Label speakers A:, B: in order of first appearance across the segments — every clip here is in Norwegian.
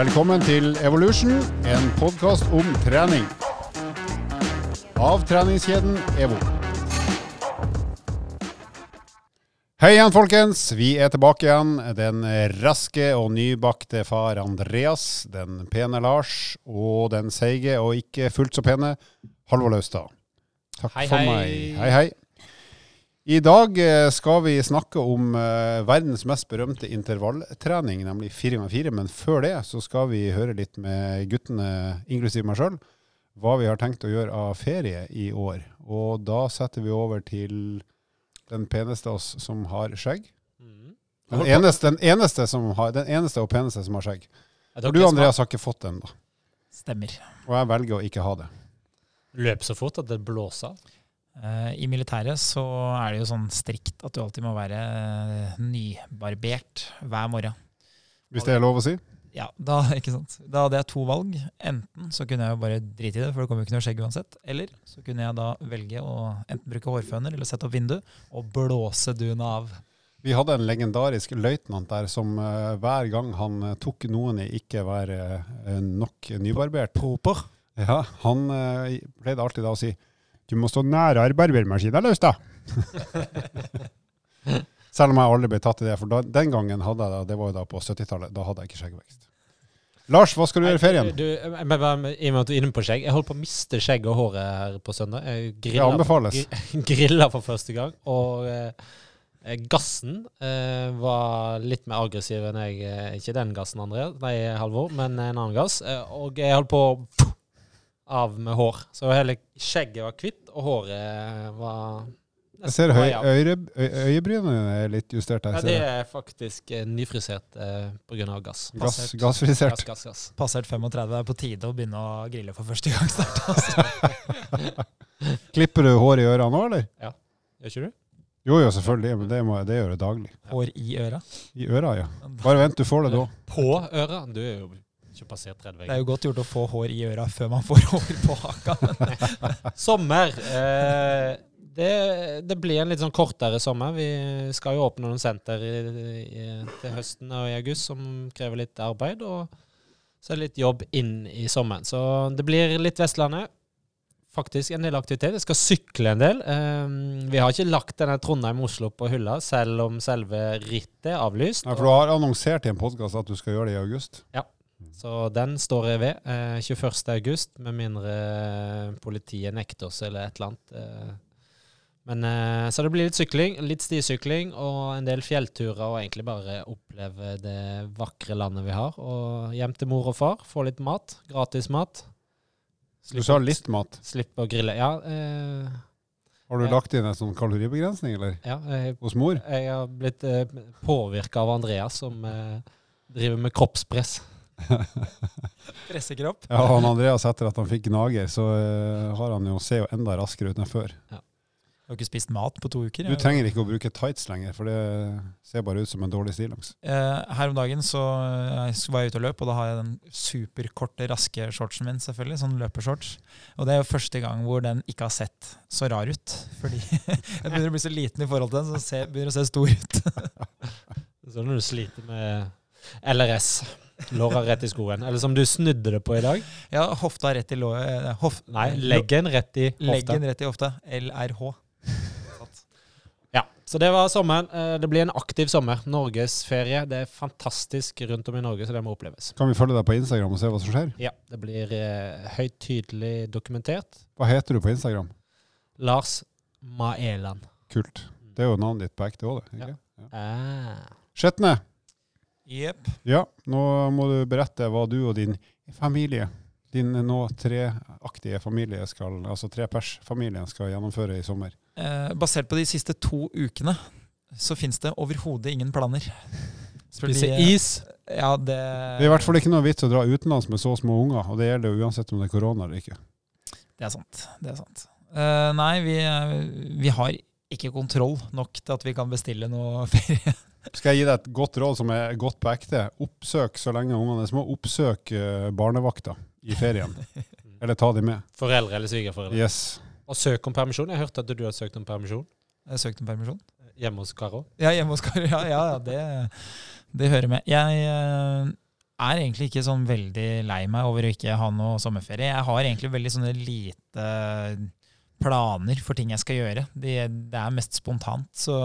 A: Velkommen til Evolution, en podkast om trening. Av treningskjeden EVO. Hei igjen, folkens. Vi er tilbake igjen. Den raske og nybakte far Andreas, den pene Lars og den seige og ikke fullt så pene Halvor Laustad. Takk
B: Hei,
A: for
B: hei.
A: meg. Hei, hei. I dag eh, skal vi snakke om eh, verdens mest berømte intervalltrening, nemlig 4x4. Men før det så skal vi høre litt med guttene, inklusiv meg sjøl, hva vi har tenkt å gjøre av ferie i år. Og da setter vi over til den peneste av oss som har skjegg.
B: Mm.
A: Den eneste, den eneste, som har, den eneste og peneste som har skjegg. For du, Andreas, har ikke fått den, da.
C: Stemmer.
A: Og jeg velger å ikke ha det.
B: Løp så fort at det blåser av.
C: Eh, I militæret så er det jo sånn strikt at du alltid må være eh, nybarbert hver morgen.
A: Hvis det er lov å si.
C: Ja, da, ikke sant? da hadde jeg to valg. Enten så kunne jeg jo bare drite i det, for det kommer jo ikke noe skjegg uansett. Eller så kunne jeg da velge å enten bruke hårføner eller sette opp vindu og blåse duene av.
A: Vi hadde en legendarisk løytnant der som uh, hver gang han tok noen i ikke være uh, nok nybarbert
C: Proper.
A: Ja, han uh, pleide alltid da å si du må stå nærere barbermaskina løs, da. Selv om jeg aldri ble tatt i det, for da, den gangen hadde jeg det, det var jo da på 70-tallet, da hadde jeg ikke skjeggvekst. Lars, hva skal du gjøre i ferien?
B: Du, I og med at du er inne på skjegg. Jeg holdt på å miste skjegg og håret her på søndag. Jeg grilla,
A: anbefales.
B: gri- grilla for første gang. Og eh, gassen eh, var litt mer aggressiv enn jeg eh, Ikke den gassen, André, nei, Halvor, men en annen gass. Eh, og jeg holdt på å av med hår. Så hele skjegget var hvitt, og håret var
A: Jeg ser høy, øyebrynene er litt justert her.
B: Ja, det er faktisk eh, nyfrisert eh, pga. gass.
A: Gass, gassfrisert.
B: Gass, gass, gass.
C: Passert 35, det er på tide å begynne å grille for første gang snart. Altså.
A: Klipper du hår i ørene nå, eller? Ja.
B: Gjør ikke du?
A: Jo, jo, selvfølgelig, men det må jeg det gjør jeg daglig.
C: Hår i øra.
A: I øra, ja. Bare vent, du får det da.
B: På øra? Du er jo ikke passert 30
C: Det er jo godt gjort å få hår i øra før man får hår på haka.
B: Sommer. Eh, det, det blir en litt sånn kortere sommer. Vi skal jo åpne noen senter i, i, til høsten og i august som krever litt arbeid. Og så er det litt jobb inn i sommeren. Så det blir litt Vestlandet. Faktisk en del aktivitet. Jeg skal sykle en del. Um, vi har ikke lagt denne Trondheim-Oslo på hylla, selv om selve rittet er avlyst.
A: Ja, for du har annonsert i en podkast at du skal gjøre det i august.
B: Så den står jeg ved. Eh, 21. august, med mindre politiet nekter oss eller et eller annet. Eh. Men, eh, så det blir litt sykling, litt stisykling og en del fjellturer, og egentlig bare oppleve det vakre landet vi har. Og hjem til mor og far, få litt mat. Gratis mat.
A: Du sa litt mat.
B: Slippe å grille. Ja, eh,
A: Har du lagt inn en sånn kaloribegrensning, eller?
B: ja jeg,
A: Hos mor?
B: jeg har blitt eh, påvirka av Andreas, som eh, driver med kroppspress.
C: Pressekropp.
A: Ja, han Andreas, etter at han fikk gnager, så eh, har han jo ser jo enda raskere ut enn før. Ja.
C: Du har ikke spist mat på to uker.
A: Du trenger ikke å bruke tights lenger, for det ser bare ut som en dårlig stillongs.
C: Eh, her om dagen så eh, var jeg ute og løp, og da har jeg den superkorte, raske shortsen min, selvfølgelig. Sånn løpershorts. Og det er jo første gang hvor den ikke har sett så rar ut. Fordi jeg begynner å bli så liten i forhold til den, så den begynner å se stor ut.
B: Så når du sliter med LRS, låra rett i skoen, eller som du snudde det på i dag
C: Ja, hofta rett i lå... eh, Hof,
B: Nei, leggen rett i hofta.
C: Leggen rett i hofta. LRH.
B: Ja, så det var sommeren. Eh, Det blir en aktiv sommer. Norgesferie. Det er fantastisk rundt om i Norge, så det må oppleves.
A: Kan vi følge deg på Instagram og se hva som skjer?
B: Ja, det blir eh, høyt tydelig dokumentert.
A: Hva heter du på Instagram?
B: Lars Maeland.
A: Kult. Det er jo navnet ditt på ekte òg, det. ikke?
B: Ah.
A: Skjetne.
C: Jepp.
A: Ja, nå må du berette hva du og din familie, din nå treaktige familie, skal, altså trepers-familien, skal gjennomføre i sommer.
C: Eh, basert på de siste to ukene så fins det overhodet ingen planer.
B: Spise is.
C: Ja, det
A: Det er i hvert fall ikke noe vits å dra utenlands med så små unger, og det gjelder jo uansett om det er korona eller ikke.
C: Det er sant. Det er sant. Eh, nei, vi, eh, vi har ikke kontroll nok til at vi kan bestille noe ferie.
A: Skal jeg gi deg et godt råd som er godt på ekte? Oppsøk så lenge ungene er små. Oppsøk eh, barnevakta i ferien. Eller ta de med.
B: Foreldre eller svigerforeldre.
A: Yes.
B: Og søk om permisjon. Jeg hørte at du har søkt om permisjon
C: Jeg har søkt om permisjon.
B: hjemme hos Karo.
C: Ja, hjemme hos Karo. Ja, ja, ja det, det hører med. Jeg eh, er egentlig ikke sånn veldig lei meg over å ikke ha noe sommerferie. Jeg har egentlig veldig sånne lite planer for ting jeg skal gjøre. Det, det er mest spontant. Så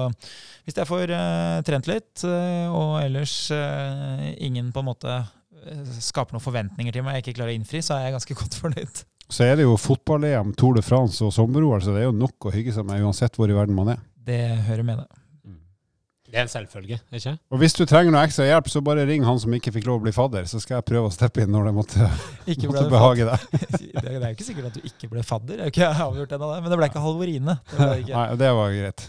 C: hvis jeg får uh, trent litt, uh, og ellers uh, ingen på en måte skaper noen forventninger til meg jeg ikke klarer å innfri, så er jeg ganske godt fornøyd.
A: Så er det jo fotball-EM, Tour de France og sommer-OL, så det er jo nok å hygge seg med uansett hvor i verden man er.
C: Det hører med, det.
B: Det er en selvfølge, ikke
A: Og hvis du trenger noe ekstra hjelp, så bare ring han som ikke fikk lov å bli fadder, så skal jeg prøve å steppe inn når det måtte, måtte behage deg.
C: det er jo ikke sikkert at du ikke ble fadder, det er jo ikke avgjort ennå, men det ble ikke Halvorine. Det
A: Nei, det var greit.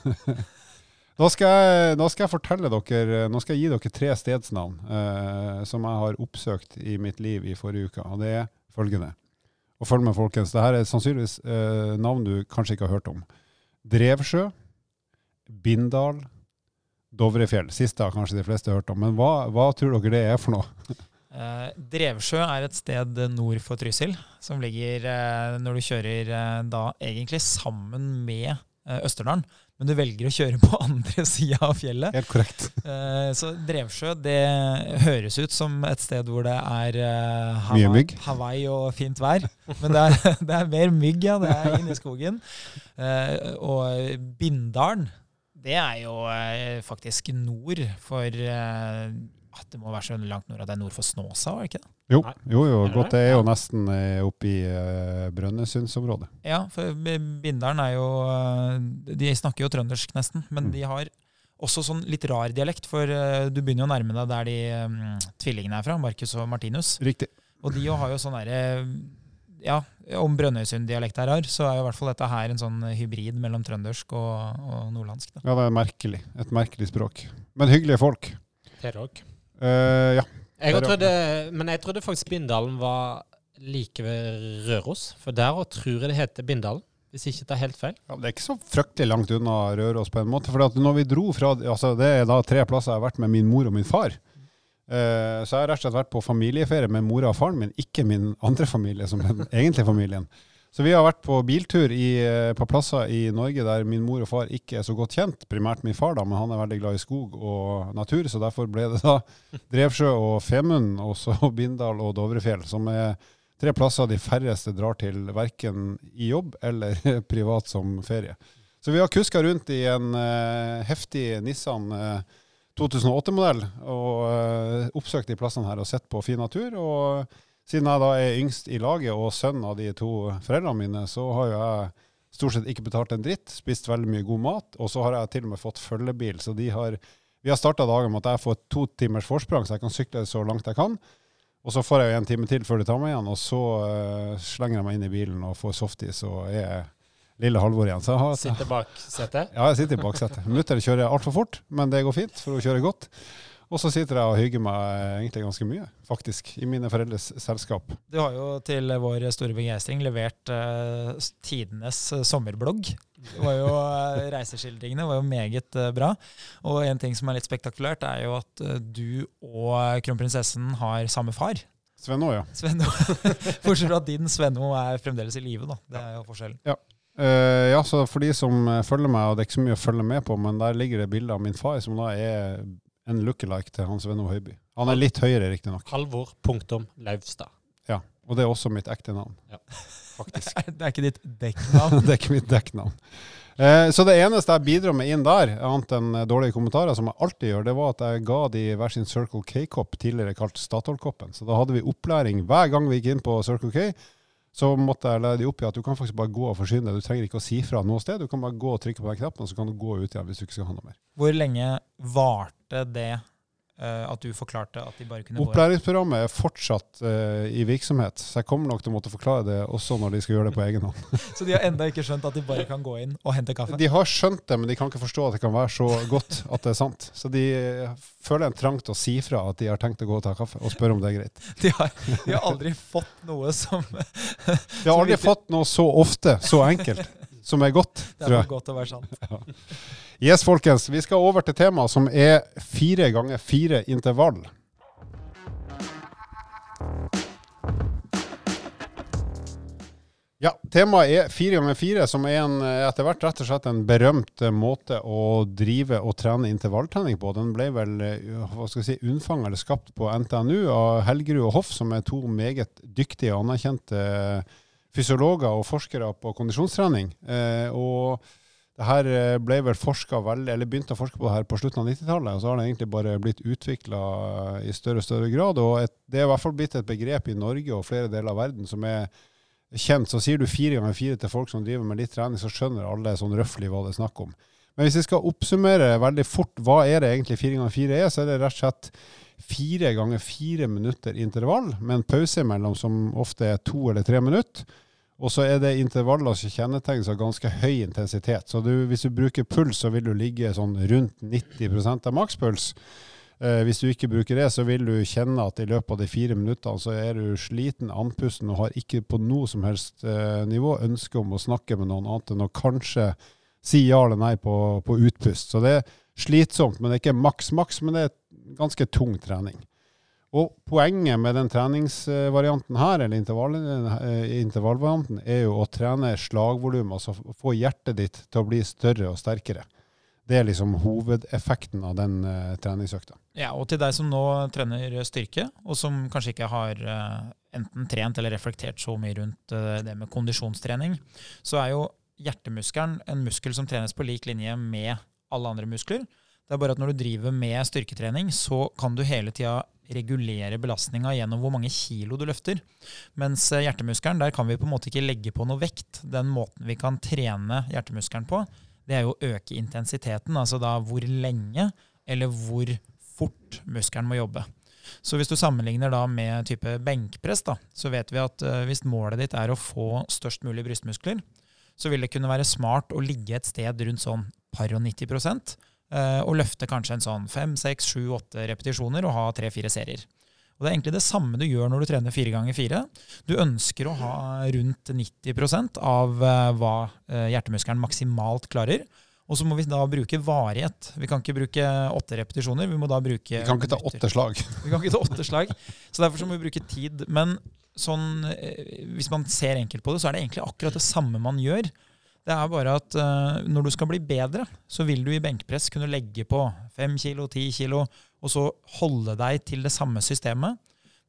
A: Nå skal, jeg, nå skal, jeg, fortelle dere, nå skal jeg gi dere tre stedsnavn eh, som jeg har oppsøkt i mitt liv i forrige uke. og Det er følgende. Og følg med, folkens. Dette er sannsynligvis eh, navn du kanskje ikke har hørt om. Drevsjø, Bindal, Dovrefjell. Siste har kanskje de fleste hørt om. Men hva, hva tror dere det er for noe?
C: Eh, Drevsjø er et sted nord for Trysil, som ligger eh, når du kjører eh, da egentlig sammen med eh, Østerdalen. Men du velger å kjøre på andre sida av fjellet.
A: Helt korrekt.
C: Eh, så Drevsjø det høres ut som et sted hvor det er eh, Hawaii. Hawaii og fint vær. Men det er, det er mer mygg, ja. Det er inne i skogen. og Bindalen det er jo eh, faktisk nord for eh, Det må være så langt nord at det er nord for Snåsa, var det ikke det?
A: Jo, jo, jo godt. Det er jo nesten eh, oppe i Brønnøysundsområdet.
C: Ja, for Bindalen er jo De snakker jo trøndersk, nesten. Men mm. de har også sånn litt rar dialekt, for du begynner jo å nærme deg der de um, tvillingene er fra, Marcus og Martinus.
A: Riktig.
C: Og de jo har jo sånn derre ja, om Brønnøysund-dialekt her har, så er jo i hvert fall dette her en sånn hybrid mellom trøndersk og, og nordlandsk. Da.
A: Ja, det er merkelig. Et merkelig språk. Men hyggelige folk.
B: Terok.
A: Uh, ja.
B: Jeg trodde, men jeg trodde faktisk Bindalen var like ved Røros. For der òg tror jeg det heter Bindalen. Hvis ikke det er helt feil.
A: Ja, det er ikke så fryktelig langt unna Røros på en måte. For når vi dro fra altså Det er da tre plasser jeg har vært med min mor og min far. Uh, så jeg har rett og slett vært på familieferie med mora og faren min, ikke min andre familie, som den egentlige familien. Så vi har vært på biltur i, uh, på plasser i Norge der min mor og far ikke er så godt kjent. Primært min far, da, men han er veldig glad i skog og natur, så derfor ble det da Drevsjø og Femund, og så Bindal og Dovrefjell, som er tre plasser de færreste drar til verken i jobb eller privat som ferie. Så vi har kuska rundt i en uh, heftig Nissan. Uh, 2008-modell og uh, oppsøkt de plassene her og sett på fin natur. Og siden jeg da er yngst i laget og sønn av de to foreldrene mine, så har jo jeg stort sett ikke betalt en dritt, spist veldig mye god mat, og så har jeg til og med fått følgebil. Så de har, vi har starta dagen med at jeg får to timers forsprang, så jeg kan sykle så langt jeg kan. Og så får jeg jo en time til før de tar meg igjen, og så uh, slenger jeg meg inn i bilen og får softis og er lille Halvor igjen.
B: Så har, sitter bak setet?
A: Ja, jeg sitter i baksetet. Mutter kjører altfor fort, men det går fint, for hun kjører godt. Og så sitter jeg og hygger meg egentlig ganske mye, faktisk, i mine foreldres selskap.
C: Du har jo til vår store begeistring levert uh, tidenes sommerblogg. Var jo, uh, Reiseskildringene var jo meget uh, bra. Og en ting som er litt spektakulært, er jo at du og kronprinsessen har samme far.
A: Svenno, ja.
C: Svenno. Bortsett fra at din Svenno er fremdeles i live, da. Det er jo forskjellen.
A: Ja. Uh, ja, så for de som uh, følger meg, og det er ikke så mye å følge med på, men der ligger det bilde av min far, som da er en lookalike til Hans Venno Høiby. Han er litt høyere, riktignok.
B: Halvor punktum Lauvstad.
A: Ja, og det er også mitt ekte navn. Ja,
C: faktisk. det er ikke ditt dekknavn?
A: det er ikke mitt dekknavn. Uh, så det eneste jeg bidrar med inn der, annet enn dårlige kommentarer, som jeg alltid gjør, det var at jeg ga de hver sin Circle K-kopp, tidligere kalt Statoil-koppen. Så da hadde vi opplæring hver gang vi gikk inn på Circle K så måtte jeg lære de opp i at du kan faktisk bare gå og forsyne deg. Du trenger ikke å si fra noe sted. Du kan bare gå og trykke på den knappen, og så kan du gå ut igjen hvis du ikke skal ha noe mer.
C: Hvor lenge varte det at du forklarte at de bare kunne
A: Opplæringsprogrammet er fortsatt uh, i virksomhet, så jeg kommer nok til å måtte forklare det også når de skal gjøre det på egen hånd.
C: så de har enda ikke skjønt at de bare kan gå inn og hente kaffe?
A: De har skjønt det, men de kan ikke forstå at det kan være så godt at det er sant. Så de uh, føler en trang til å si fra at de har tenkt å gå og ta kaffe, og spørre om det er greit.
C: De har, de har aldri fått noe som
A: De har aldri fått noe så ofte, så enkelt, som er godt,
C: tror jeg. Det er godt å være sant. Ja.
A: Yes, folkens. Vi skal over til temaet som er fire ganger fire intervall. Ja, temaet er fire ganger fire, som er en, etter hvert rett og slett en berømt eh, måte å drive og trene intervalltrening på. Den ble vel eh, hva skal jeg si, unnfanget eller skapt på NTNU av Helgerud og Hoff, som er to meget dyktige og anerkjente fysiologer og forskere på kondisjonstrening. Eh, og det her ble vel veldig, eller begynte å forske på det her på slutten av 90-tallet, og så har det egentlig bare blitt utvikla i større og større grad. Og et, det er i hvert fall blitt et begrep i Norge og flere deler av verden som er kjent, så sier du fire ganger fire til folk som driver med litt trening, så skjønner alle sånn røftlig hva det er snakk om. Men hvis jeg skal oppsummere veldig fort hva er det egentlig fire ganger fire er, så er det rett og slett fire ganger fire minutter intervall med en pause imellom som ofte er to eller tre minutter. Og så er det intervaller som kjennetegnes av ganske høy intensitet. Så du, hvis du bruker puls, så vil du ligge sånn rundt 90 av makspuls. Eh, hvis du ikke bruker det, så vil du kjenne at i løpet av de fire minuttene så er du sliten, andpusten og har ikke på noe som helst eh, nivå ønske om å snakke med noen annet enn å kanskje si ja eller nei på, på utpust. Så det er slitsomt, men det er ikke maks maks, men det er ganske tung trening. Og poenget med den treningsvarianten her, eller eh, intervallvarianten, er jo å trene slagvolum, altså få hjertet ditt til å bli større og sterkere. Det er liksom hovedeffekten av den uh, treningsøkta.
C: Ja, og til deg som nå trener styrke, og som kanskje ikke har uh, enten trent eller reflektert så mye rundt uh, det med kondisjonstrening, så er jo hjertemuskelen en muskel som trenes på lik linje med alle andre muskler. Det er bare at når du driver med styrketrening, så kan du hele tida regulere belastninga gjennom hvor mange kilo du løfter. Mens hjertemuskelen, der kan vi på en måte ikke legge på noe vekt. Den måten vi kan trene hjertemuskelen på, det er jo å øke intensiteten. Altså da hvor lenge eller hvor fort muskelen må jobbe. Så hvis du sammenligner da med type benkpress, da, så vet vi at uh, hvis målet ditt er å få størst mulig brystmuskler, så vil det kunne være smart å ligge et sted rundt sånn par og 90 uh, og løfte kanskje en sånn fem, seks, sju, åtte repetisjoner og ha tre-fire serier. Og Det er egentlig det samme du gjør når du trener fire ganger fire. Du ønsker å ha rundt 90 av eh, hva eh, hjertemuskelen maksimalt klarer. Og så må vi da bruke varighet. Vi kan ikke bruke åtte repetisjoner. Vi må da bruke
A: Vi kan ikke ta åtte slag.
C: Vi kan ikke ta åtte slag. Så derfor så må vi bruke tid. Men sånn, eh, hvis man ser enkelt på det, så er det egentlig akkurat det samme man gjør. Det er bare at uh, når du skal bli bedre, så vil du i benkpress kunne legge på 5 kilo, 10 kilo, og så holde deg til det samme systemet.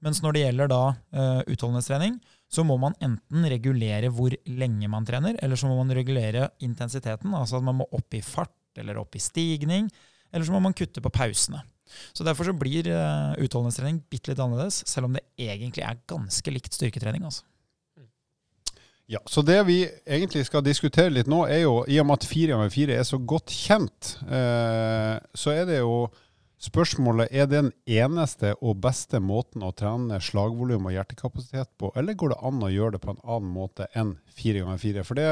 C: Mens når det gjelder da uh, utholdenhetstrening, så må man enten regulere hvor lenge man trener, eller så må man regulere intensiteten. Altså at man må opp i fart eller opp i stigning, eller så må man kutte på pausene. Så Derfor så blir uh, utholdenhetstrening bitte litt annerledes, selv om det egentlig er ganske likt styrketrening. altså.
A: Ja, Så det vi egentlig skal diskutere litt nå, er jo, i og med at fire ganger fire er så godt kjent, eh, så er det jo spørsmålet er det den eneste og beste måten å trene slagvolum og hjertekapasitet på, eller går det an å gjøre det på en annen måte enn fire ganger fire? For det,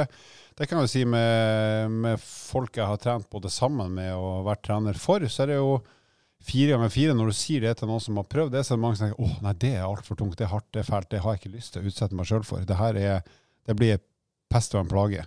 A: det kan jeg jo si med, med, folk jeg har trent både sammen med og vært trener for, så er det jo fire ganger fire. Når du sier det til noen som har prøvd det, så er det mange som tenker åh, nei, det er altfor tungt, det er hardt, det er fælt, det har jeg ikke lyst til å utsette meg sjøl for. Det her er det blir pest og en plage.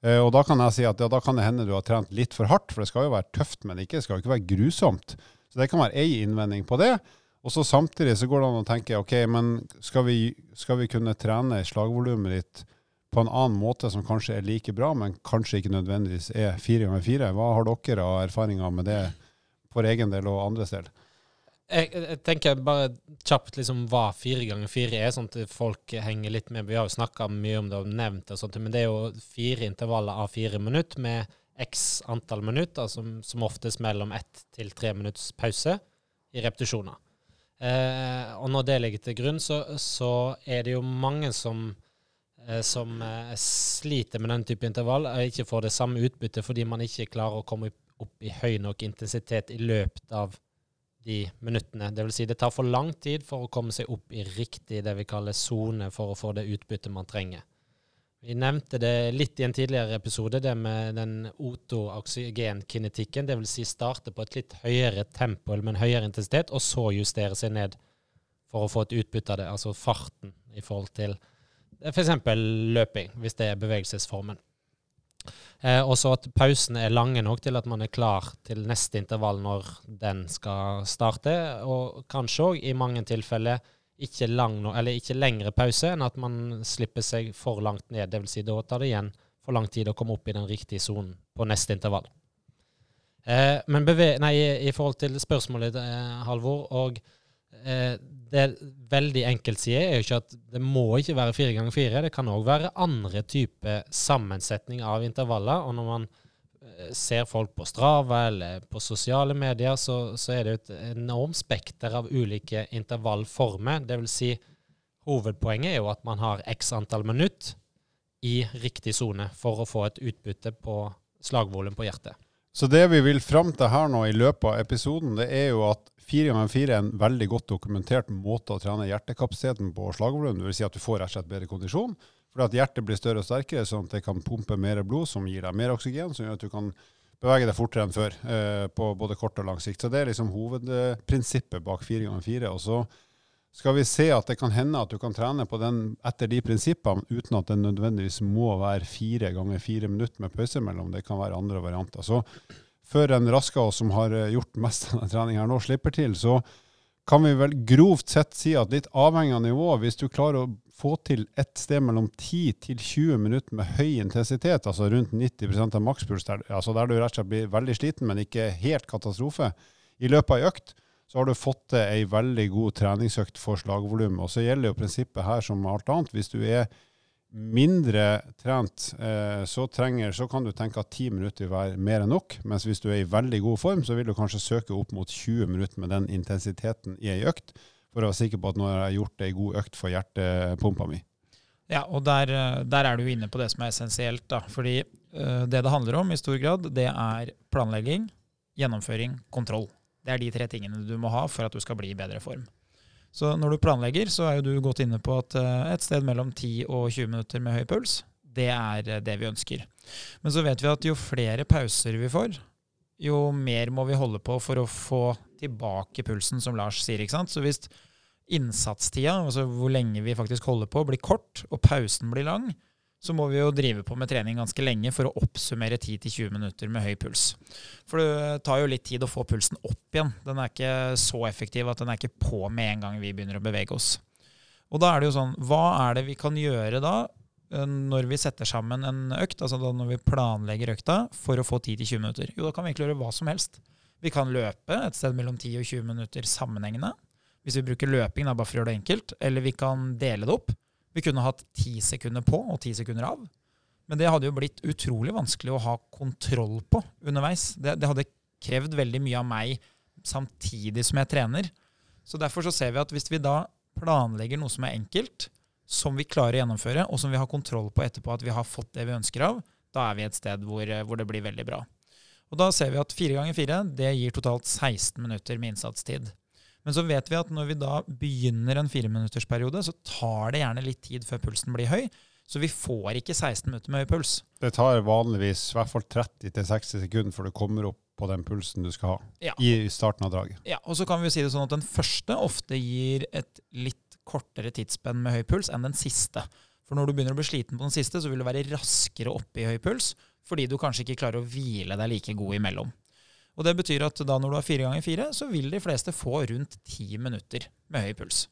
A: Uh, og da kan jeg si at ja, da kan det hende du har trent litt for hardt, for det skal jo være tøft, men ikke, det skal jo ikke være grusomt. Så det kan være ei innvending på det. Og så samtidig så går det an å tenke ok, men skal vi, skal vi kunne trene slagvolumet ditt på en annen måte som kanskje er like bra, men kanskje ikke nødvendigvis er fire ganger fire? Hva har dere av erfaringer med det for egen del og andres del?
B: Jeg, jeg, tenker bare kjapt liksom hva fire ganger fire er, sånn at folk henger litt med. Vi har jo snakka mye om det og nevnt det, og sånt, men det er jo fire intervaller av fire minutter med x antall minutter, som, som oftest mellom ett til tre minutts pause i repetisjoner. Eh, og når det ligger til grunn, så, så er det jo mange som, eh, som eh, sliter med den type intervall, og ikke får det samme utbyttet fordi man ikke klarer å komme opp i høy nok intensitet i løpet av de minuttene. Det vil si det tar for lang tid for å komme seg opp i riktig det vi kaller sone for å få det utbyttet man trenger. Vi nevnte det litt i en tidligere episode, det med den otooksygenkinetikken. Dvs. Si starte på et litt høyere tempo eller med en høyere intensitet, og så justere seg ned for å få et utbytte av det, altså farten i forhold til f.eks. løping, hvis det er bevegelsesformen. Eh, og så at pausene er lange nok til at man er klar til neste intervall når den skal starte. Og kanskje òg i mange tilfeller ikke, lang, ikke lengre pause enn at man slipper seg for langt ned. Det vil si, da tar det igjen for lang tid å komme opp i den riktige sonen på neste intervall. Eh, men nei, i forhold til spørsmålet, eh, Halvor, og eh, det veldig enkelt sier, er jo ikke at det må ikke være fire ganger fire. Det kan òg være andre typer sammensetning av intervaller. Og når man eh, ser folk på Strava eller på sosiale medier, så, så er det jo et enormt spekter av ulike intervallformer. Det vil si, hovedpoenget er jo at man har x antall minutt i riktig sone for å få et utbytte på slagvolum på hjertet.
A: Så det vi vil fram til her nå i løpet av episoden, det er jo at 4x4 er en veldig godt dokumentert måte å trene hjertekapasiteten på slagvolum. Vil si at du får rett og slett bedre kondisjon. Fordi at hjertet blir større og sterkere, sånn at det kan pumpe mer blod, som gir deg mer oksygen, som gjør at du kan bevege deg fortere enn før eh, på både kort og lang sikt. Så det er liksom hovedprinsippet bak 4x4. Og så skal vi se at det kan hende at du kan trene den etter de prinsippene uten at det nødvendigvis må være fire ganger fire minutter med pause mellom. Det kan være andre varianter. Så før en raske oss som har eh, gjort mest av denne treningen her nå, slipper til, så kan vi vel grovt sett si at litt avhengig av nivået, hvis du klarer å få til et sted mellom 10 til 20 minutter med høy intensitet, altså rundt 90% av makspuls, der, altså der du rett og slett blir veldig sliten, men ikke helt katastrofe, i løpet av ei økt, så har du fått til ei veldig god treningsøkt for slagvolumet. Og så gjelder jo prinsippet her som alt annet. Hvis du er mindre trent, eh, så, trenger, så kan du tenke at 10 minutter vil være mer enn nok. Mens hvis du er i veldig god form, så vil du kanskje søke opp mot 20 minutter med den intensiteten i ei økt, for å være sikker på at nå har jeg gjort ei god økt for hjertepumpa mi.
C: Ja, og der, eh, der er du inne på det som er essensielt. da, fordi eh, det det handler om i stor grad, det er planlegging, gjennomføring, kontroll. Det er de tre tingene du må ha for at du skal bli i bedre form. Så når du planlegger, så er jo du godt inne på at eh, et sted mellom 10 og 20 minutter med høy puls, det er eh, det vi ønsker. Men så vet vi at jo flere pauser vi får, jo mer må vi holde på for å få tilbake pulsen, som Lars sier. ikke sant? Så hvis innsatstida, altså hvor lenge vi faktisk holder på, blir kort, og pausen blir lang, så må vi jo drive på med trening ganske lenge for å oppsummere 10-20 minutter med høy puls. For det tar jo litt tid å få pulsen opp igjen. Den er ikke så effektiv at den er ikke på med en gang vi begynner å bevege oss. Og da er det jo sånn, hva er det vi kan gjøre da eh, når vi setter sammen en økt, altså da når vi planlegger økta, for å få 10-20 minutter? Jo, da kan vi egentlig gjøre hva som helst. Vi kan løpe et sted mellom 10 og 20 minutter sammenhengende. Hvis vi bruker løping, da, bare for å gjøre det enkelt. Eller vi kan dele det opp. Vi kunne hatt ti sekunder på og ti sekunder av. Men det hadde jo blitt utrolig vanskelig å ha kontroll på underveis. Det, det hadde krevd veldig mye av meg samtidig som jeg trener. Så derfor så ser vi at hvis vi da planlegger noe som er enkelt, som vi klarer å gjennomføre, og som vi har kontroll på etterpå at vi har fått det vi ønsker av, da er vi et sted hvor, hvor det blir veldig bra. Og da ser vi at fire ganger fire det gir totalt 16 minutter med innsatstid. Men så vet vi at når vi da begynner en fireminuttersperiode, så tar det gjerne litt tid før pulsen blir høy. Så vi får ikke 16 minutter med høy puls.
A: Det tar vanligvis i hvert fall 30-60 sekunder før du kommer opp på den pulsen du skal ha
C: Ja.
A: i starten av draget.
C: Ja, og så kan vi jo si det sånn at Den første ofte gir et litt kortere tidsspenn med høy puls enn den siste. For når du begynner å bli sliten på den siste, så vil du være raskere oppe i høy puls, fordi du kanskje ikke klarer å hvile deg like god imellom. Og Det betyr at da når du har fire ganger fire, så vil de fleste få rundt ti minutter med høy puls.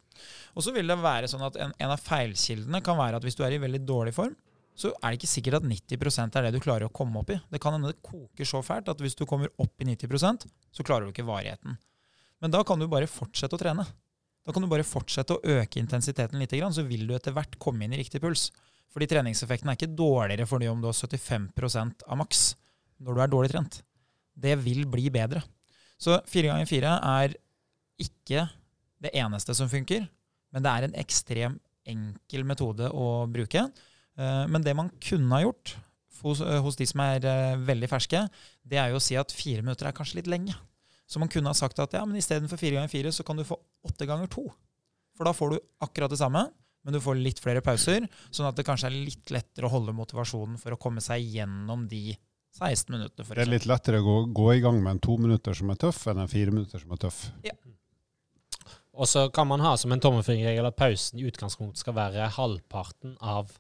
C: Og så vil det være sånn at en, en av feilkildene kan være at hvis du er i veldig dårlig form, så er det ikke sikkert at 90 er det du klarer å komme opp i. Det kan hende det koker så fælt at hvis du kommer opp i 90% så klarer du ikke varigheten. Men da kan du bare fortsette å trene. Da kan du bare fortsette å øke intensiteten litt, så vil du etter hvert komme inn i riktig puls. Fordi treningseffekten er ikke dårligere fordi om du har 75% av maks når du er dårlig trent. Det vil bli bedre. Så fire ganger fire er ikke det eneste som funker, men det er en ekstrem enkel metode å bruke. Eh, Men det man kunne ha gjort hos, eh, hos de som er eh, veldig ferske, det er jo å si at fire minutter er kanskje litt lenge. Så man kunne ha sagt at ja, men istedenfor fire ganger fire, så kan du få åtte ganger to. For da får du akkurat det samme, men du får litt flere pauser, sånn at det kanskje er litt lettere å holde motivasjonen for å komme seg gjennom de 16 minutter, For
A: Det er litt lettere å gå, gå i gang med en to minutter som er tøff, enn en fire minutter som er tøff. Ja.
B: Og så kan man ha som en tommelfingerregel at pausen i utgangspunktet skal være halvparten av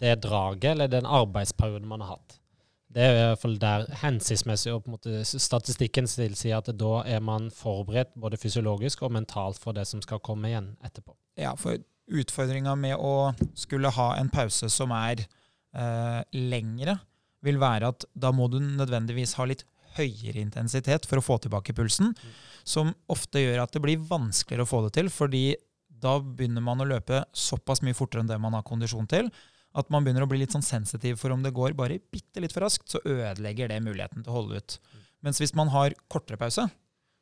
B: det draget eller den arbeidsperioden man har hatt. Det er i hvert fall der hensiktsmessig, og på en måte statistikken tilsier at da er man forberedt både fysiologisk og mentalt for det som skal komme igjen etterpå.
C: Ja, for utfordringa med å skulle ha en pause som er eh, lengre, vil være at da må du nødvendigvis ha litt høyere intensitet for å få tilbake pulsen, som ofte gjør at det blir vanskeligere å få det til, fordi da begynner man å løpe såpass mye fortere enn det man har kondisjon til, at man begynner å bli litt sånn sensitiv for om det går bare bitte litt for raskt, så ødelegger det muligheten til å holde ut. Mens hvis man har kortere pause,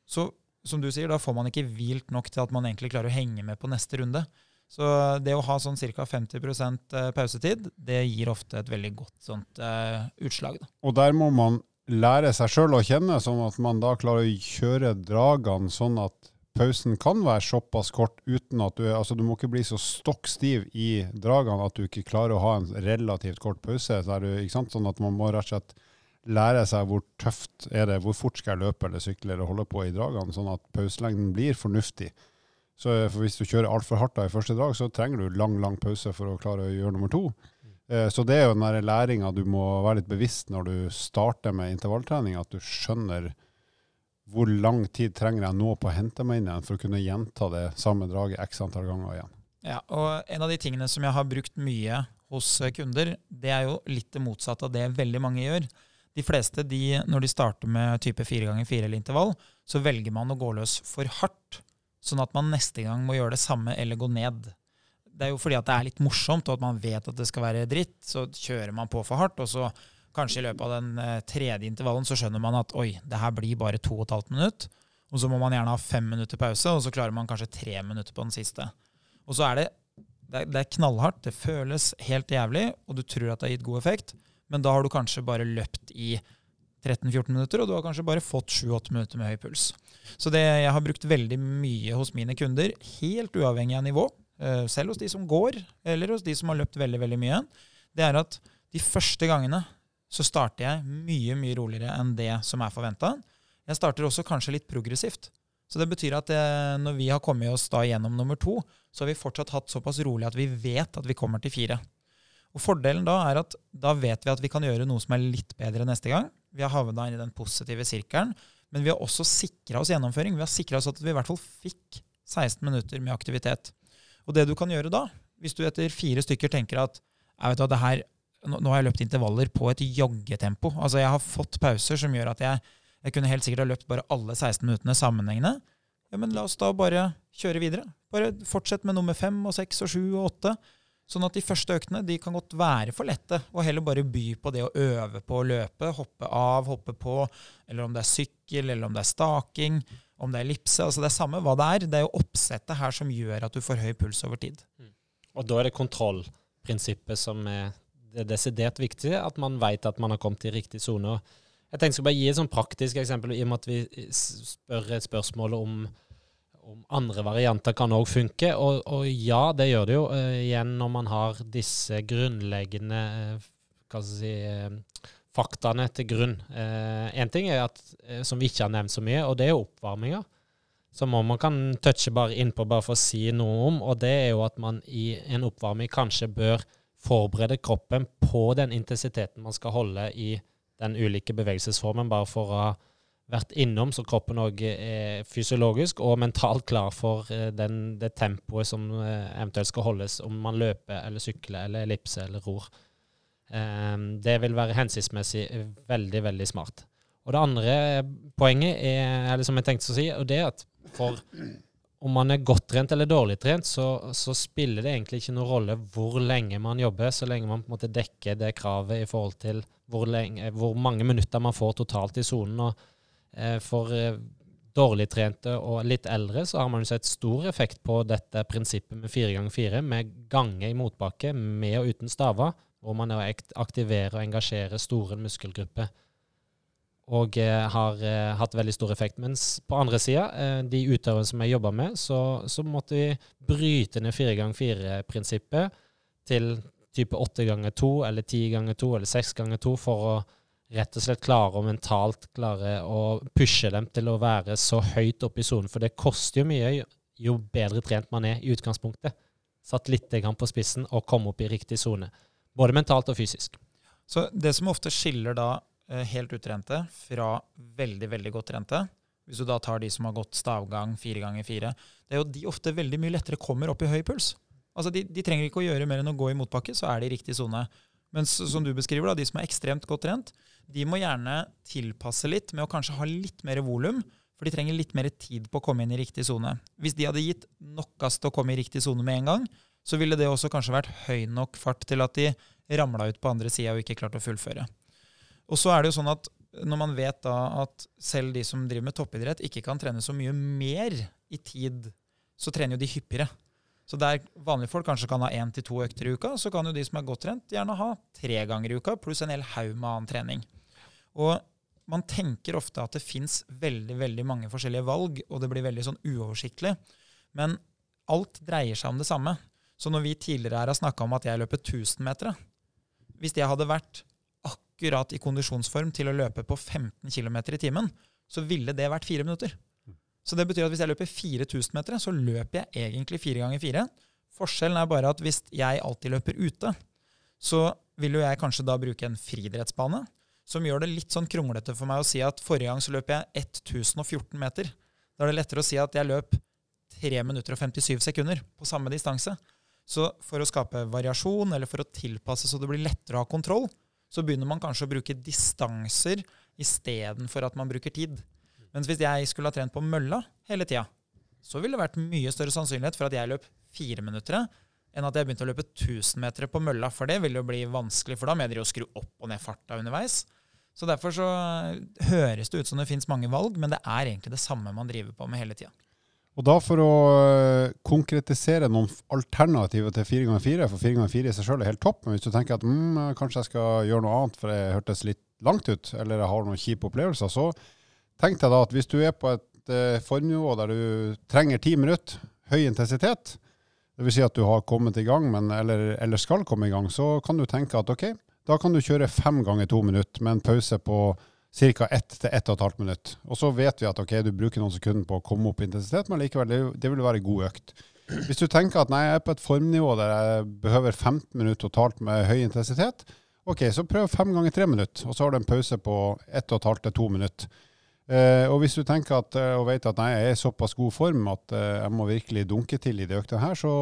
C: så som du sier, da får man ikke hvilt nok til at man egentlig klarer å henge med på neste runde. Så det å ha sånn ca. 50 eh, pausetid, det gir ofte et veldig godt sånt uh, utslag. Da.
A: Og der må man lære seg sjøl å kjenne, sånn at man da klarer å kjøre dragene sånn at pausen kan være såpass kort uten at du altså du må ikke bli så stokk stiv i dragene at du ikke klarer å ha en relativt kort pause. Så du, sånn at man må rett og slett lære seg hvor tøft er det, hvor fort skal jeg løpe eller sykle eller holde på i dragene, sånn at pauselengden blir fornuftig. Så Hvis du kjører altfor hardt da i første drag, så trenger du lang lang pause for å klare å gjøre nummer to. Eh, så det er jo den læringa du må være litt bevisst når du starter med intervalltrening, at du skjønner hvor lang tid trenger jeg nå på å hente meg inn igjen for å kunne gjenta det samme draget x antall ganger igjen.
C: Ja, og En av de tingene som jeg har brukt mye hos eh, kunder, det er jo litt det motsatte av det veldig mange gjør. De fleste, de, når de starter med type 4 ganger 4 eller intervall, så velger man å gå løs for hardt, sånn at man neste gang må gjøre det samme eller gå ned. Det er jo fordi at det er litt morsomt, og at man vet at det skal være dritt, så kjører man på for hardt, og så Kanskje i løpet av den eh, tredje intervallen så skjønner man at oi, det her blir bare to og et halvt minutt. Og så må man gjerne ha fem minutter pause, og så klarer man kanskje tre minutter på den siste. Og så er det, det, det er knallhardt, det føles helt jævlig, og du tror at det har gitt god effekt, men da har du kanskje bare løpt i 13-14 minutter, og du har kanskje bare fått 7-8 minutter med høy puls. Så det jeg har brukt veldig mye hos mine kunder, helt uavhengig av nivå, eh, selv hos de som går, eller hos de som har løpt veldig, veldig mye, det er at de første gangene så starter jeg mye mye roligere enn det som er forventa. Jeg starter også kanskje litt progressivt. Så det betyr at eh, når vi har kommet oss da gjennom nummer to, så har vi fortsatt hatt såpass rolig at vi vet at vi kommer til fire. Og Fordelen da er at da vet vi at vi kan gjøre noe som er litt bedre neste gang. Vi har havna inn i den positive sirkelen, men vi har også sikra oss gjennomføring. Vi har sikra oss at vi i hvert fall fikk 16 minutter med aktivitet. Og det du kan gjøre da, hvis du etter fire stykker tenker at det her nå har jeg løpt intervaller på et joggetempo. Altså Jeg har fått pauser som gjør at jeg, jeg kunne helt sikkert ha løpt bare alle 16 minuttene sammenhengende. Ja, men la oss da bare kjøre videre. Bare fortsett med nummer fem og seks og sju og åtte. Sånn at de første øktene de kan godt være for lette, og heller bare by på det å øve på å løpe. Hoppe av, hoppe på, eller om det er sykkel, eller om det er staking, om det er ellipse. Altså det er samme hva det er. Det er jo oppsettet her som gjør at du får høy puls over tid. Mm.
B: Og da er det kontrollprinsippet som er det er desidert viktig at man vet at man har kommet i riktig sone. Jeg tenkte jeg skulle bare gi et sånn praktisk eksempel, i og med at vi spør et spørsmål om, om andre varianter kan òg funke. Og, og, ja, det gjør det jo. Uh, igjen når man har disse grunnleggende uh, si, uh, faktaene til grunn. Én ting er at, som vi ikke har nevnt så mye, og det er oppvarminga. Som man kan touche bare innpå bare for å si noe om, og det er jo at man i en oppvarming kanskje bør forberede kroppen på den intensiteten man skal holde i den ulike bevegelsesformen, bare for å ha vært innom, så kroppen òg er fysiologisk og mentalt klar for eh, den, det tempoet som eh, eventuelt skal holdes, om man løper eller sykler eller ellipse eller ror. Ehm, det vil være hensiktsmessig veldig, veldig smart. Og det andre poenget er, eller som jeg tenkte å si, og det er at for om man er godt trent eller dårlig trent, så, så, spiller det egentlig ikke noen rolle hvor lenge man jobber, så lenge man på en måte dekker det kravet i forhold til hvor, lenge, hvor mange minutter man får totalt i sonen. Eh, for eh, dårlig trente og litt eldre så har man sett stor effekt på dette prinsippet med fire ganger fire, med gange i motbakke, med og uten staver, hvor man aktiverer og engasjerer store muskelgrupper og eh, har eh, hatt veldig stor effekt. Mens på andre sida, eh, de utøverne som jeg jobba med, så, så, måtte vi bryte ned fire ganger fire-prinsippet til type åtte ganger to, eller ti ganger to, eller seks ganger to, for å rett og slett klare å mentalt klare å pushe dem til å være så høyt oppe i sonen. For det koster jo mye jo bedre trent man er i utgangspunktet. Satt litt på spissen og kom opp i riktig sone. Både mentalt og fysisk.
C: Så det som ofte skiller da eh, helt utrente fra veldig, veldig godt trente, hvis du da tar de som har gått stavgang fire ganger fire, det er jo de ofte veldig mye lettere kommer opp i høy puls. Altså de, de trenger ikke å gjøre mer enn å gå i motbakke, så er de i riktig sone. Mens som du beskriver, da, de som er ekstremt godt trent, de må gjerne tilpasse litt med å kanskje ha litt mer volum, for de trenger litt mer tid på å komme inn i riktig sone. Hvis de hadde gitt nok gass til å komme i riktig sone med en gang, så ville det også kanskje vært høy nok fart til at de ramla ut på andre sida og ikke klarte å fullføre. Og så er det jo sånn at når man vet da at selv de som driver med toppidrett, ikke kan trene så mye mer i tid, så trener jo de hyppigere. Så der vanlige folk kanskje kan ha én til to økter i uka, så kan jo de som er godt trent, gjerne ha tre ganger i uka, pluss en hel haug med annen trening. Og man tenker ofte at det fins veldig veldig mange forskjellige valg, og det blir veldig sånn uoversiktlig. Men alt dreier seg om det samme. Så når vi tidligere her har snakka om at jeg løper 1000 meter Hvis jeg hadde vært akkurat i kondisjonsform til å løpe på 15 km i timen, så ville det vært fire minutter. Så det betyr at hvis jeg løper 4000 meter, så løper jeg egentlig fire ganger fire. Forskjellen er bare at hvis jeg alltid løper ute, så vil jo jeg kanskje da bruke en friidrettsbane, som gjør det litt sånn kronglete for meg å si at forrige gang så løp jeg 1014 meter. Da er det lettere å si at jeg løp 3 minutter og 57 sekunder på samme distanse. Så for å skape variasjon, eller for å tilpasse så det blir lettere å ha kontroll, så begynner man kanskje å bruke distanser istedenfor at man bruker tid. Mens hvis jeg skulle ha trent på mølla hele tida, så ville det vært mye større sannsynlighet for at jeg løp fire minutter enn at jeg begynte å løpe 1000 meter på mølla. For det ville jo bli vanskelig, for da må jeg jo skru opp og ned farta underveis. Så derfor så høres det ut som det fins mange valg, men det er egentlig det samme man driver på med hele tida.
A: Og da for å øh, konkretisere noen alternativer til 4x4, for 4x4 i seg sjøl er helt topp, men hvis du tenker at mm, kanskje jeg skal gjøre noe annet for det hørtes litt langt ut, eller jeg har noen kjipe opplevelser, så tenk deg da at hvis du er på et uh, formnivå der du trenger ti minutter, høy intensitet, dvs. Si at du har kommet i gang, men, eller, eller, skal komme i gang, så kan du tenke at ok, da kan du kjøre fem ganger to minutter med en pause på ca. 1 til 1 12 minutt. Og så vet vi at ok, du bruker noen sekunder på å komme opp i intensitet, men likevel, det, vil være god økt. Hvis du tenker at nei, jeg er på et formnivå der jeg behøver 15 minutter totalt med høy intensitet, ok, så prøv fem ganger tre minutter, og så har du en pause på 1 12 til 2 minutter. Eh, og hvis du tenker at, og vet at nei, jeg er i såpass god form at eh, jeg må virkelig dunke til i de øktene her, så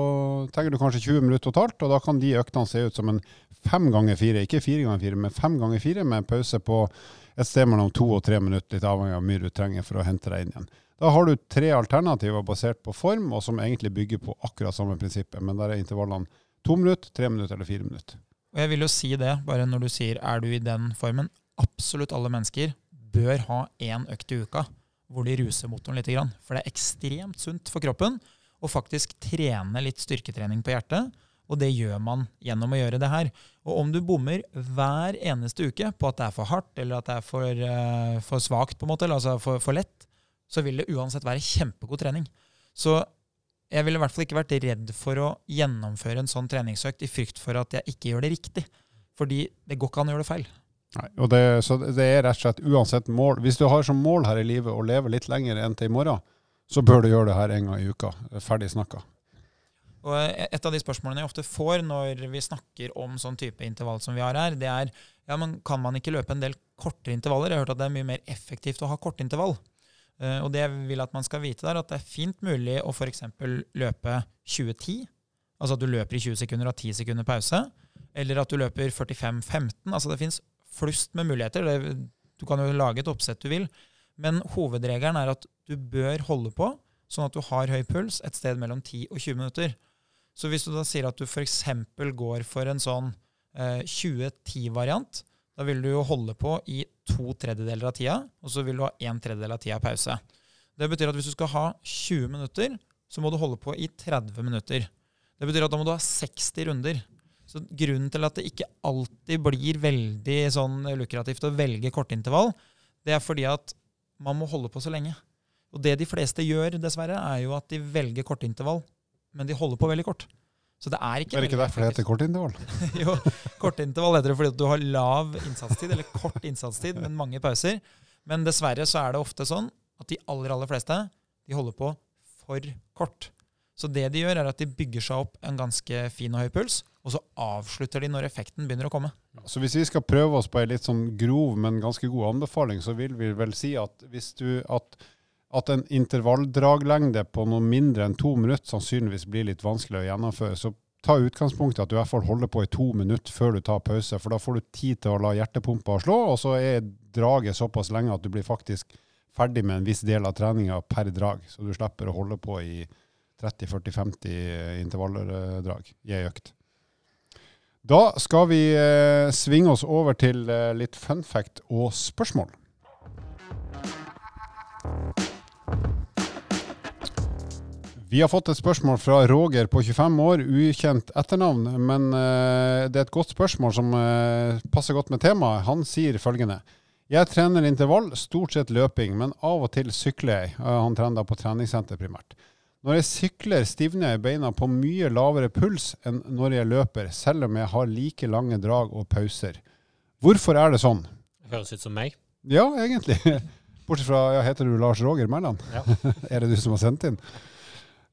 A: trenger du kanskje 20 minutter totalt, og da kan de øktene se ut som en fem ganger fire, ikke fire ganger fire, men fem ganger fire med en pause på et sted mellom to og tre minutter, litt avhengig av hvor mye du trenger for å hente deg inn igjen. Da har du tre alternativer basert på form, og som egentlig bygger på akkurat samme prinsippet. Men der er intervallene to minutter, tre minutter eller fire minutter.
C: Og jeg vil jo si det, bare når du sier er du i den formen. Absolutt alle mennesker bør ha én økt i uka hvor de ruser motoren litt. For det er ekstremt sunt for kroppen å faktisk trene litt styrketrening på hjertet. Og det gjør man gjennom å gjøre det her. Og om du bommer hver eneste uke på at det er for hardt, eller at det er for, uh, for svakt, på en måte, eller altså for, for, lett, så vil det uansett være kjempegod trening. Så jeg ville i hvert fall ikke vært redd for å gjennomføre en sånn treningsøkt i frykt for at jeg ikke gjør det riktig. Fordi det går ikke an å gjøre det feil.
A: Nei, og det, så det er rett og slett uansett mål. Hvis du har som mål her i livet å leve litt lenger enn til i morgen, så bør du gjøre det her en gang i uka. Ferdig snakka.
C: Og Et av de spørsmålene jeg ofte får når vi snakker om sånn type intervall som vi har her, det er ja, men kan man ikke løpe en del kortere intervaller? Jeg har hørt at det er mye mer effektivt å ha kortintervall. intervall. og det jeg vil at man skal vite, der, at det er fint mulig å f.eks. løpe 20-10, Altså at du løper i 20 sekunder og har 10 sekunder pause. Eller at du løper 45-15. Altså det fins flust med muligheter. Det, du kan jo lage et oppsett du vil. Men hovedregelen er at du bør holde på sånn at du har høy puls et sted mellom 10 og 20 minutter. Så hvis du da sier at du f.eks. går for en sånn eh, 2010-variant, da vil du jo holde på i to tredjedeler av tida, og så vil du ha en tredjedel av tida pause. Det betyr at hvis du skal ha 20 minutter, så må du holde på i 30 minutter. Det betyr at da må du ha 60 runder. Så grunnen til at det ikke alltid blir veldig sånn lukrativt å velge kortintervall, det er fordi at man må holde på så lenge. Og det de fleste gjør, dessverre, er jo at de velger kortintervall men de holder på veldig kort. Så det er ikke
A: Er det ikke derfor det heter kortintervall?
C: jo, kortintervall heter det fordi du har lav innsatstid, eller kort innsatstid, men mange pauser. Men dessverre så er det ofte sånn at de aller, aller fleste de holder på for kort. Så det de gjør, er at de bygger seg opp en ganske fin og høy puls, og så avslutter de når effekten begynner å komme.
A: Så hvis vi skal prøve oss på ei litt sånn grov, men ganske god anbefaling, så vil vi vel si at hvis du at, at en intervalldraglengde på noe mindre enn to minutter sannsynligvis blir litt vanskelig å gjennomføre, så ta utgangspunkt i at du i hvert fall holder på i to minutter før du tar pause, for da får du tid til å la hjertepumpa slå, og så er draget såpass lenge at du blir faktisk ferdig med en viss del av treninga per drag, så du slipper å holde på i 30-40-50 intervalldrag i ei økt. Da skal vi eh, svinge oss over til eh, litt fun fact og spørsmål. Vi har fått et spørsmål fra Roger på 25 år, ukjent etternavn. Men eh, det er et godt spørsmål som passer godt med temaet. Han sier følgende. Jeg trener intervall, stort sett løping, men av og til sykler jeg. Han trener da på treningssenter primært. Når jeg sykler, stivner jeg beina på mye lavere puls enn når jeg løper, selv om jeg har like lange drag og pauser. Hvorfor er det sånn?
B: Høres ut som meg.
A: Ja, egentlig. Bortsett fra ja, Heter du Lars Roger Mæland?
B: Ja.
A: er det du som har sendt inn?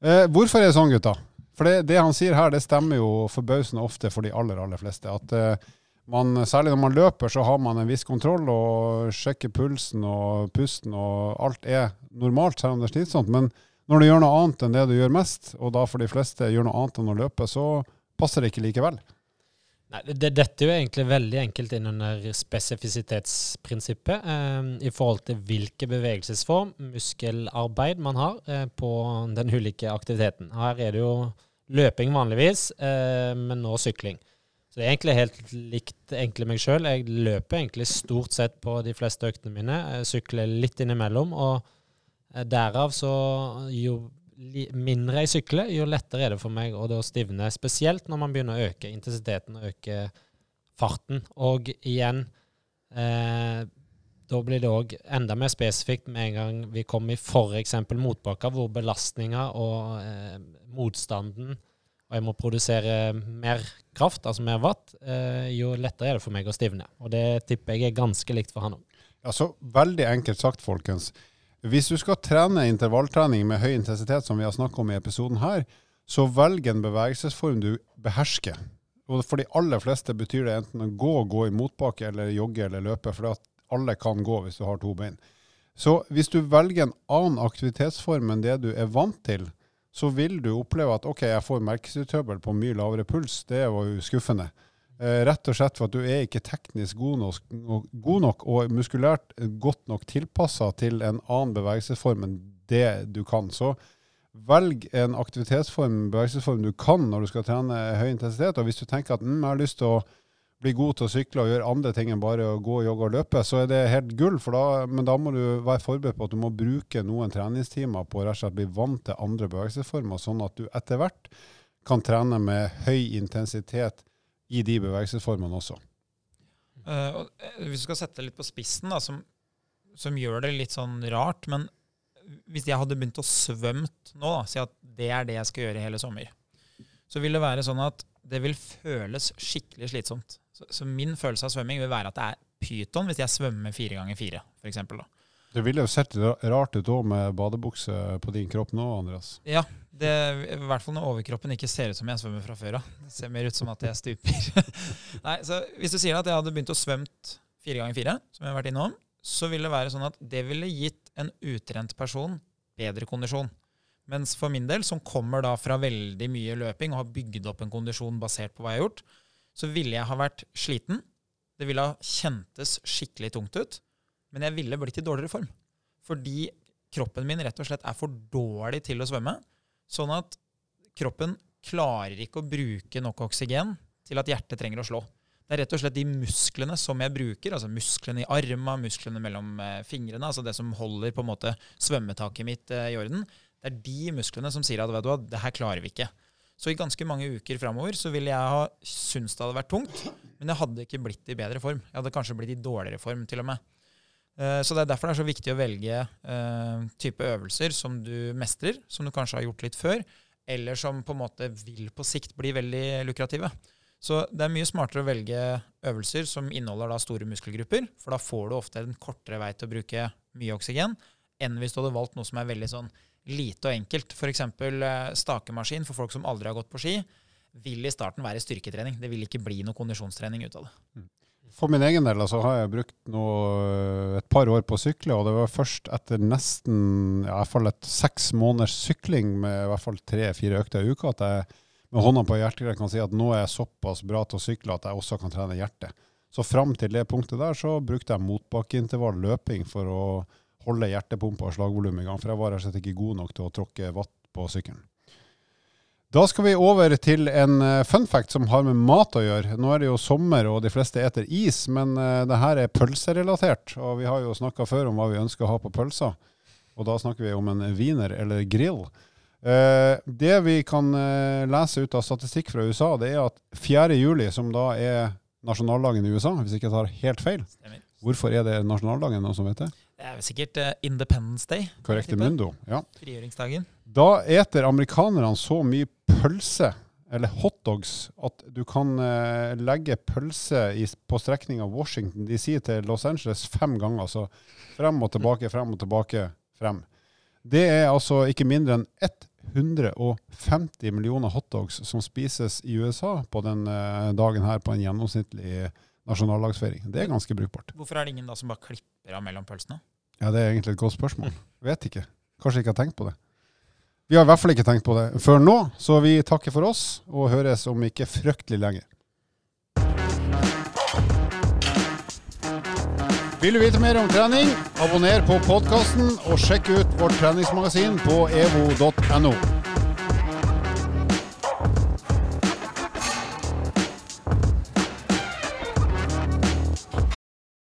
A: Eh, hvorfor er det sånn, gutta? For det, det, han sier her, det stemmer jo forbausende ofte for de aller, aller fleste. At eh, man, særlig når man løper, så har man en viss kontroll og sjekker pulsen og pusten, og alt er normalt, selv om det er slitsomt. Men når du gjør noe annet enn det du gjør mest, og da for de fleste gjør noe annet enn å løpe, så passer det ikke likevel.
B: Nei, det, dette er jo egentlig veldig enkelt innunder spesifisitetsprinsippet eh, i forhold til hvilken bevegelsesform, muskelarbeid, man har eh, på den ulike aktiviteten. Her er det jo løping vanligvis, eh, men nå sykling. Så det er egentlig helt likt egentlig meg sjøl. Jeg løper egentlig stort sett på de fleste øktene mine. Jeg sykler litt innimellom. og eh, Derav så jo mindre jeg sykler, jo lettere er det for meg å stivne. Spesielt når man begynner å øke intensiteten og øke farten. Og igjen eh, Da blir det òg enda mer spesifikt med en gang vi kommer i f.eks. motbakker, hvor belastninga og eh, motstanden og jeg må produsere mer kraft, altså mer watt, eh, jo lettere er det for meg å stivne. Og det tipper jeg er ganske likt for han òg.
A: Ja, så veldig enkelt sagt, folkens. Hvis du skal trene intervalltrening med høy intensitet, som vi har snakket om i episoden her, så velg en bevegelsesform du behersker. Og for de aller fleste betyr det enten å gå, gå i motbakke, eller jogge eller løpe, for alle kan gå hvis du har to bein. Så hvis du velger en annen aktivitetsform enn det du er vant til, så vil du oppleve at OK, jeg får merkesuttrøbbel på mye lavere puls. Det var jo skuffende. Eh, rett og slett for at du er ikke teknisk god nok, god nok og muskulært godt nok tilpassa til en annen bevegelsesform enn det du kan. Så velg en aktivitetsform, bevegelsesform du kan når du skal trene høy intensitet. Og hvis du tenker at mm, jeg har lyst til å bli god til å sykle og gjøre andre ting enn bare å gå, jogge og løpe, så er det helt gull. Da, men da må du være forberedt på at du må bruke noen treningstimer på å rett og slett bli vant til andre bevegelsesformer, sånn at du etter hvert kan trene med høy intensitet i de bevegelsesformene også.
C: Uh, hvis du skal sette det litt på spissen, da, som, som, gjør det litt sånn rart Men hvis jeg hadde begynt å svømme nå, da, si at det er det jeg skal gjøre hele sommer, så vil det være sånn at det vil føles skikkelig slitsomt. Så, så min følelse av svømming vil være at det er pyton hvis jeg svømmer fire ganger fire, f.eks.
A: Det ville jo sett rart ut òg med badebukse på din kropp nå, Andreas.
C: Ja, det, I hvert fall når overkroppen ikke ser ut som jeg svømmer fra før av. Det ser mer ut som at jeg stuper. Nei, så Hvis du sier at jeg hadde begynt å svømt fire ganger fire, som jeg har vært innom, så vil det være sånn at det ville gitt en utrent person bedre kondisjon. Mens for min del, som kommer da fra veldig mye løping og har bygd opp en kondisjon basert på hva jeg har gjort, så ville jeg ha vært sliten. Det ville ha kjentes skikkelig tungt ut. Men jeg ville blitt i dårligere form. Fordi kroppen min rett og slett er for dårlig til å svømme. Sånn at kroppen klarer ikke å bruke nok oksygen til at hjertet trenger å slå. Det er rett og slett de musklene som jeg bruker, altså musklene i arma, musklene mellom eh, fingrene, altså det som holder på en måte svømmetaket mitt eh, i orden, det er de musklene som sier at vet du hva, det her klarer vi ikke. Så i ganske mange uker framover så ville jeg ha syntes det hadde vært tungt, men jeg hadde ikke blitt i bedre form. Jeg hadde kanskje blitt i dårligere form, til og med. Eh, så det er derfor det er så viktig å velge uh, type øvelser som du mestrer, som du kanskje har gjort litt før, eller som på en måte vil på sikt bli veldig lukrative. Så det er mye smartere å velge øvelser som inneholder da store muskelgrupper, for da får du ofte en kortere vei til å bruke mye oksygen, enn hvis du hadde valgt noe som er veldig sånn lite og enkelt. F.eks. Uh, stakemaskin for folk som aldri har gått på ski. vil i starten være styrketrening. Det vil ikke bli noe kondisjonstrening ut av det.
A: For min egen del altså, har jeg brukt nå øh, et par år på å sykle, og det var først etter nesten ja, i hvert fall et seks måneders sykling med i hvert fall tre-fire økter i uka at jeg med hånda på hjertet kan si at nå er jeg såpass bra til å sykle at jeg også kan trene hjertet. Så fram til det punktet der så brukte jeg motbakkeintervall løping for å holde hjertepumpa og slagvolumet i gang, for jeg var rett og slett ikke god nok til å tråkke vatt på sykkelen. Da skal vi over til en eh, fun fact som har med mat å gjøre. Nå er det jo sommer og de fleste eter is, men uh, det her er pølserelatert. Og vi har jo snakka før om hva vi ønsker å ha på pølser, og da snakker vi om en wiener eller grill. Uh, det vi kan lese ut av statistikk fra USA, det er at 4. juli, som da er nasjonaldagen i USA, hvis ikke jeg tar helt feil Hvorfor er det nasjonaldagen, noen som vet det?
C: Det er vel sikkert eh, Independence Day. Tipper.
A: mundo. Ja.
C: Frigjøringsdagen.
A: Da eter amerikanerne så mye pølse, eller hotdogs, at du kan eh, legge pølse i, på strekninga Washington DC til Los Angeles fem ganger. Så frem og tilbake, frem og tilbake, frem. Det er altså ikke mindre enn 150 millioner hotdogs som spises i USA på den eh, dagen her på en gjennomsnittlig nasjonallagsfeiring. Det er ganske brukbart.
C: Hvorfor er det ingen da som bare klipper av mellom pølsene?
A: Ja, det er egentlig et godt spørsmål. Vet ikke. Kanskje ikke har tenkt på det. Vi har i hvert fall ikke tenkt på det før nå, så vi takker for oss og høres om ikke fryktelig lenge. Vil du vite mer om trening, abonner på podkasten og sjekk ut vårt treningsmagasin på evo.no.